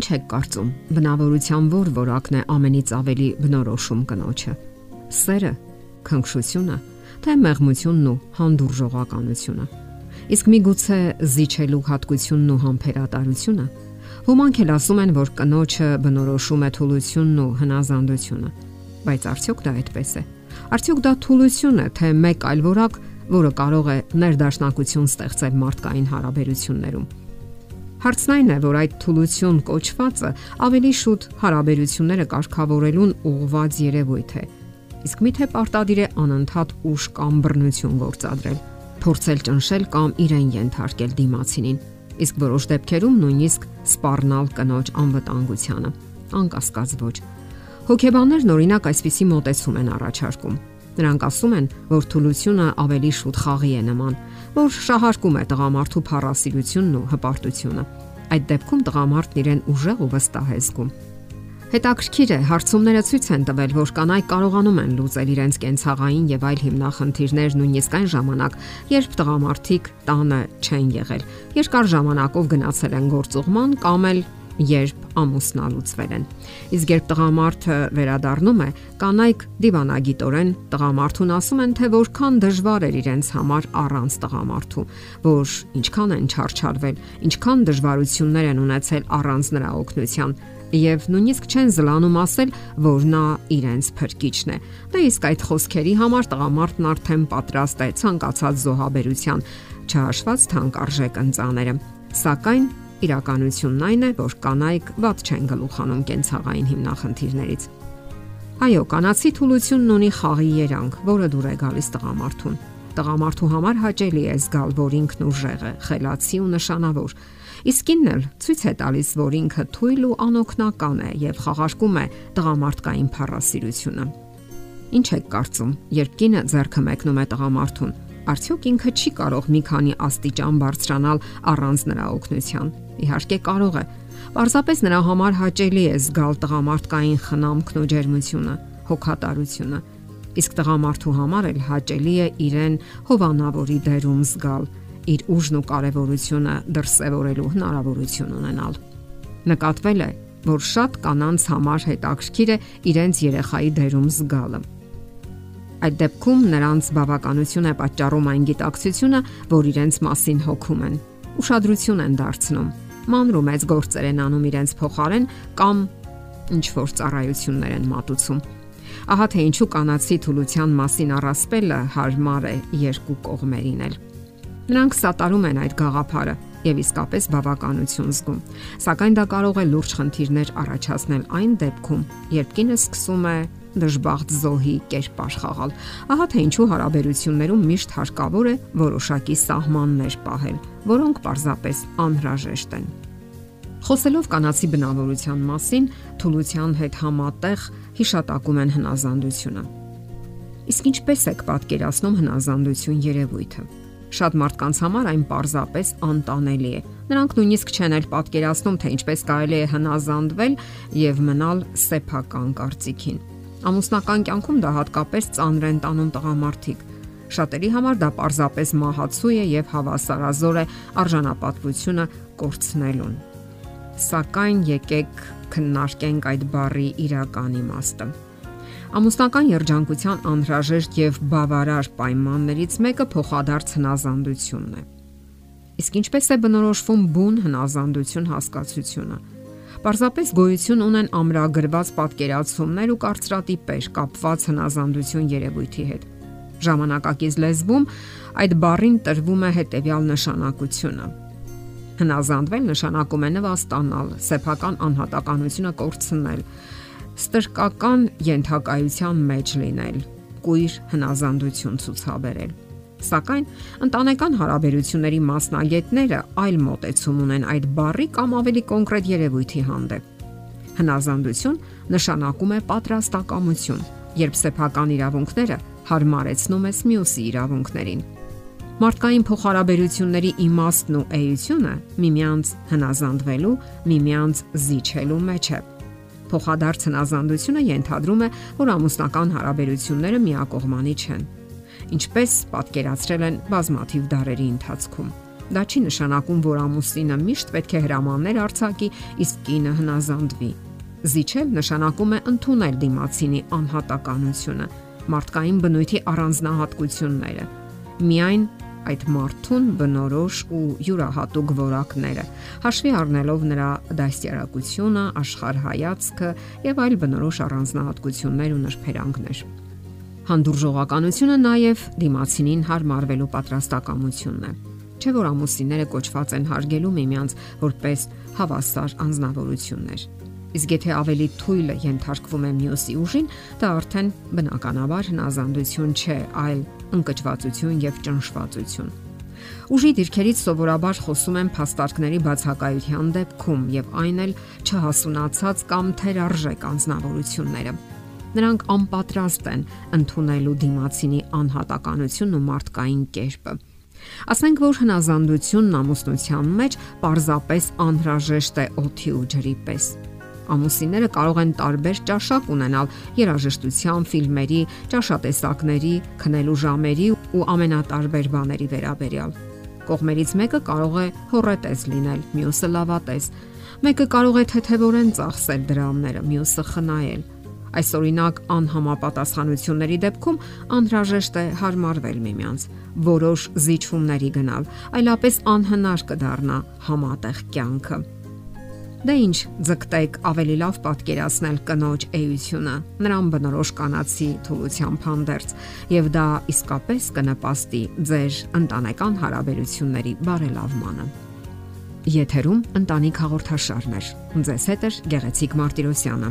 Ինչ եք կարծում, բնավորության որ որակն է ամենից ավելի բնորոշում կնոջը։ Սերը, քնքշությունը, թե մեղմությունն ու հանդուրժողականությունը։ Իսկ միգուցե զիջելու հատկությունն ու համբերատարությունը։ Ոմանք էլ ասում են, որ կնոջը բնորոշում է թուլությունն ու հնազանդությունը։ Բայց արդյոք դա այդպես է։ Արդյոք դա թուլություն է, թե մեկ այլ որակ, որը կարող է ներդաշնակություն ստեղծել մարդկային հարաբերություններում։ Հարցն այն է, որ այդ թուլություն կոչվածը ավելի շուտ հարաբերությունները կարգավորելուն ուղղված երևույթ է։ Իսկ միթե պարտադիր է անընդհատ ուշ կամ բռնություն գործադրել, փորձել ճնշել կամ իրեն ենթարկել դիմացինին, իսկ որոշ դեպքերում նույնիսկ սпарնալ կնոջ անվտանգությանը։ Անկասկած ոչ։ Հոգեբաններն օրինակ այսպիսի մոտեցում են առաջարկում. Նրանք ասում են, որ թուլությունը ավելի շուտ խաղի է նման, որ շահարկում է տղամարդու փառասիրությունն ու հպարտությունը։ Այդ դեպքում տղամարդն իրեն ուժեղ ու վստահ է զգում։ Հետաքրքիր է, հարցումները ցույց են տվել, որ կանայք կարողանում են լուծել իրենց կենցաղային եւ այլ հիմնախնդիրներ նույնիսկ այն ժամանակ, երբ տղամարդիկ տանը չեն եղել։ Երկար ժամանակով գնացել են գործուղման կամ էլ երբ ամուսնալուծվել են։ Իսկ երբ տղամարդը վերադառնում է, կանայք դիվանագիտորեն տղամարդուն ասում են, թե որքան դժվար էր իրենց համար առանց տղամարդու, որ ինչքան են չարչարվել, ինչքան դժվարություններ են ունեցել առանց նրա օգնության եւ նույնիսկ չեն զլանում ասել, որ նա իրենց փրկիչն է։ Դա իսկ այդ խոսքերի համար տղամարդն արդեն պատրաստ է ցանկացած զոհաբերության, չհաշված թանկարժեք ընծաները։ Սակայն Իրականությունն այն է, որ կանայք ված չեն գլուխանում կենցաղային հիմնախնդիրներից։ Այո, կանացի թուլությունն ունի խաղի երանգ, որը դուր է գալիս տղամարդուն։ Տղամարդու համար հաճելի է զգալ, որ ինքն ուժեղ է, խելացի ու նշանավոր։ Իսկ ինքն էլ ցույց է տալիս, որ ինքը թույլ ու անօքնական է եւ խաղարկում է տղամարդկային փառասիրությունը։ Ինչ եք կարծում, երբ կինը ձեռքը մեկնում է տղամարդուն, Արդյոք ինքը չի կարող մի քանի աստիճան բարձրանալ առանց նրա օգնության։ Իհարկե կարող է։ Պարզապես նրա համար հաճելի է զգալ տղամարդկային խնամքն ու ջերմությունը, հոգատարությունը։ Իսկ տղամարդու համար էլ հաճելի է իրեն հովանավորի դերում զգալ, իր ուժն ու կարևորությունը դրսևորելու հնարավորություն ունենալ։ Նկատվել է, որ շատ կանանց համար հետաքրքիր է իրենց երեխայի դերում զգալը Այդ դեպքում նրանց բավականություն է պատճառում այն գիտակցությունը, որ իրենց մասին հոգում են։ Ուշադրություն են դարձնում։ Մանրու մեծ գործեր են անում իրենց փոխարեն կամ ինչ որ ծառայություններ են մատուցում։ Ահա թե ինչու կանացի թուլության մասին առասպելը հարմար է երկու կողմերին էլ։ Նրանք սատարում են այդ գաղափարը եւ իսկապես բավականություն զգում։ Սակայն դա կարող է լուրջ խնդիրներ առաջացնել այն դեպքում, երբ կինը սկսում է դժբախտ զոհի կերպար խաղալ։ Ահա թե ինչու հարաբերություններում միշտ հարկավոր է որոշակի սահմաններ պահել, որոնք պարզապես անհրաժեշտ են։ Խոսելով կանացի բնավորության մասին, թուլության հետ համատեղ հիշատակում են հնազանդությունը։ Իսկ ինչպես եք պատկերացնում հնազանդություն երևույթը։ Շատ մարդկանց համար այն պարզապես անտանելի է։ Նրանք նույնիսկ չեն էլ պատկերացնում, թե ինչպես կարելի է հնազանդվել եւ մնալ սեփական կարծիքին։ Ամուսնական կյանքում դա հատկապես ծանր են տանում տղամարդիկ։ Շատերի համար դա պարզապես մահացու է եւ հավասարազոր է արժանապատվությունը կորցնելուն։ Սակայն եկեք քննարկենք այդ բառի իրական իմաստը։ Ամուսնական երջանկության անհրաժեշտ եւ բավարար պայմաններից մեկը փոխադարձ հնազանդությունն է։ Իսկ ինչպես է բնորոշվում բուն հնազանդություն հասկացությունը։ Պարզապես գոյություն ունեն ամրագրված պատկերացումներ ու կարծրատիպեր կապված հնազանդություն երևույթի հետ։ Ժամանակակից լեզվում այդ բառին տրվում է հետևյալ նշանակությունը։ Հնազանդվել նշանակում է նվաստանալ, սեփական անհատականությունը կորցնել, ստրկական յենթակայության մեջ լինել, կույր հնազանդություն ցուցաբերել։ Սակայն ընտանեկան հարաբերությունների մասնագետները այլ մոտեցում ունեն այդ բառի կամ ավելի կոնկրետ երևույթի հանդեպ։ Հնազանդություն նշանակում է պատրաստակամություն, երբ սեփական իրավունքները հարմարեցնում ես մյուսի իրավունքներին։ Մարդկային փոխհարաբերությունների իմաստն ու էությունը միմյանց հնազանդվելու, միմյանց զիջելու մեջ է։ Փոխադարձ հնազանդությունը ենթադրում է, որ ամուսնական հարաբերությունները միակողմանի չեն ինչպես պատկերացրել են բազմաթիվ դարերի ընթացքում։ Դա չի նշանակում, որ ամուսինը միշտ պետք է հրամաններ արձակի, իսկ կինը հնազանդվի։ Զիջել նշանակում է ընդունել դիմացինի անհատականությունը, մարդկային բնույթի առանձնահատկությունները։ Միայն այդ մարդուն բնորոշ ու յուրահատուկ որակները, հաշվի առնելով նրա դաստիարակությունը, աշխարհայացքը եւ այլ բնորոշ առանձնահատկություններ ու նրբերանգներ։ Հանդուրժողականությունը նաև դիմացինին հարմարվելու պատրաստակամությունն է։ Չէ որ ամուսինները կոչված են հարգելու միմյանց որպես հավասար անznավորություններ։ Իսկ եթե ավելի թույլը ենթարկվում է մյուսի ուժին, դա արդեն բնականաբար հնազանդություն չէ, այլ ընկճվածություն եւ ճնշվածություն։ Ուժի դիրքերից սովորաբար խոսում են փաստարկների բացակայության դեպքում եւ այն էլ չհասունացած կամ թերարժեք անznավորությունները։ Նրանք անպատրաստ են ընդունելու դիմացինի անհատականությունն ու մարդկային կերպը։ Ասենք որ հնազանդությունն ամուսնության մեջ պարզապես անհրաժեշտ է օթի ու ջրի պես։ Ամուսինները կարող են տարբեր ճաշակ ունենալ երաժշտության, ֆիլմերի, ճաշատեսակների, քնելու ժամերի ու ամենատարբեր բաների վերաբերյալ։ Կողմերից մեկը կարող է հորետես լինել, մյուսը լավատես։ Մեկը կարող է թեթևորեն ծախսել դրամները, մյուսը խնայել Այս օրինակ անհամապատասխանությունների դեպքում անհրաժեշտ է հարմարվել միմյանց, որոշ զիջումների գնալ, այլապես անհնար կդառնա համատեղ կյանքը։ Դե ինչ, ձգտեք ավելի լավ պատկերացնել կնոջ էությունը, նրան բնորոշ կանացի թուլությամբ հանդերձ, եւ դա իսկապես կնպաստի ձեր ընտանեկան հարաբերությունների բարելավմանը։ Եթերում ընտանիք հաղորդաշարներ։ Ձեզ հետ է Գեղեցիկ Մարտիրոսյանը։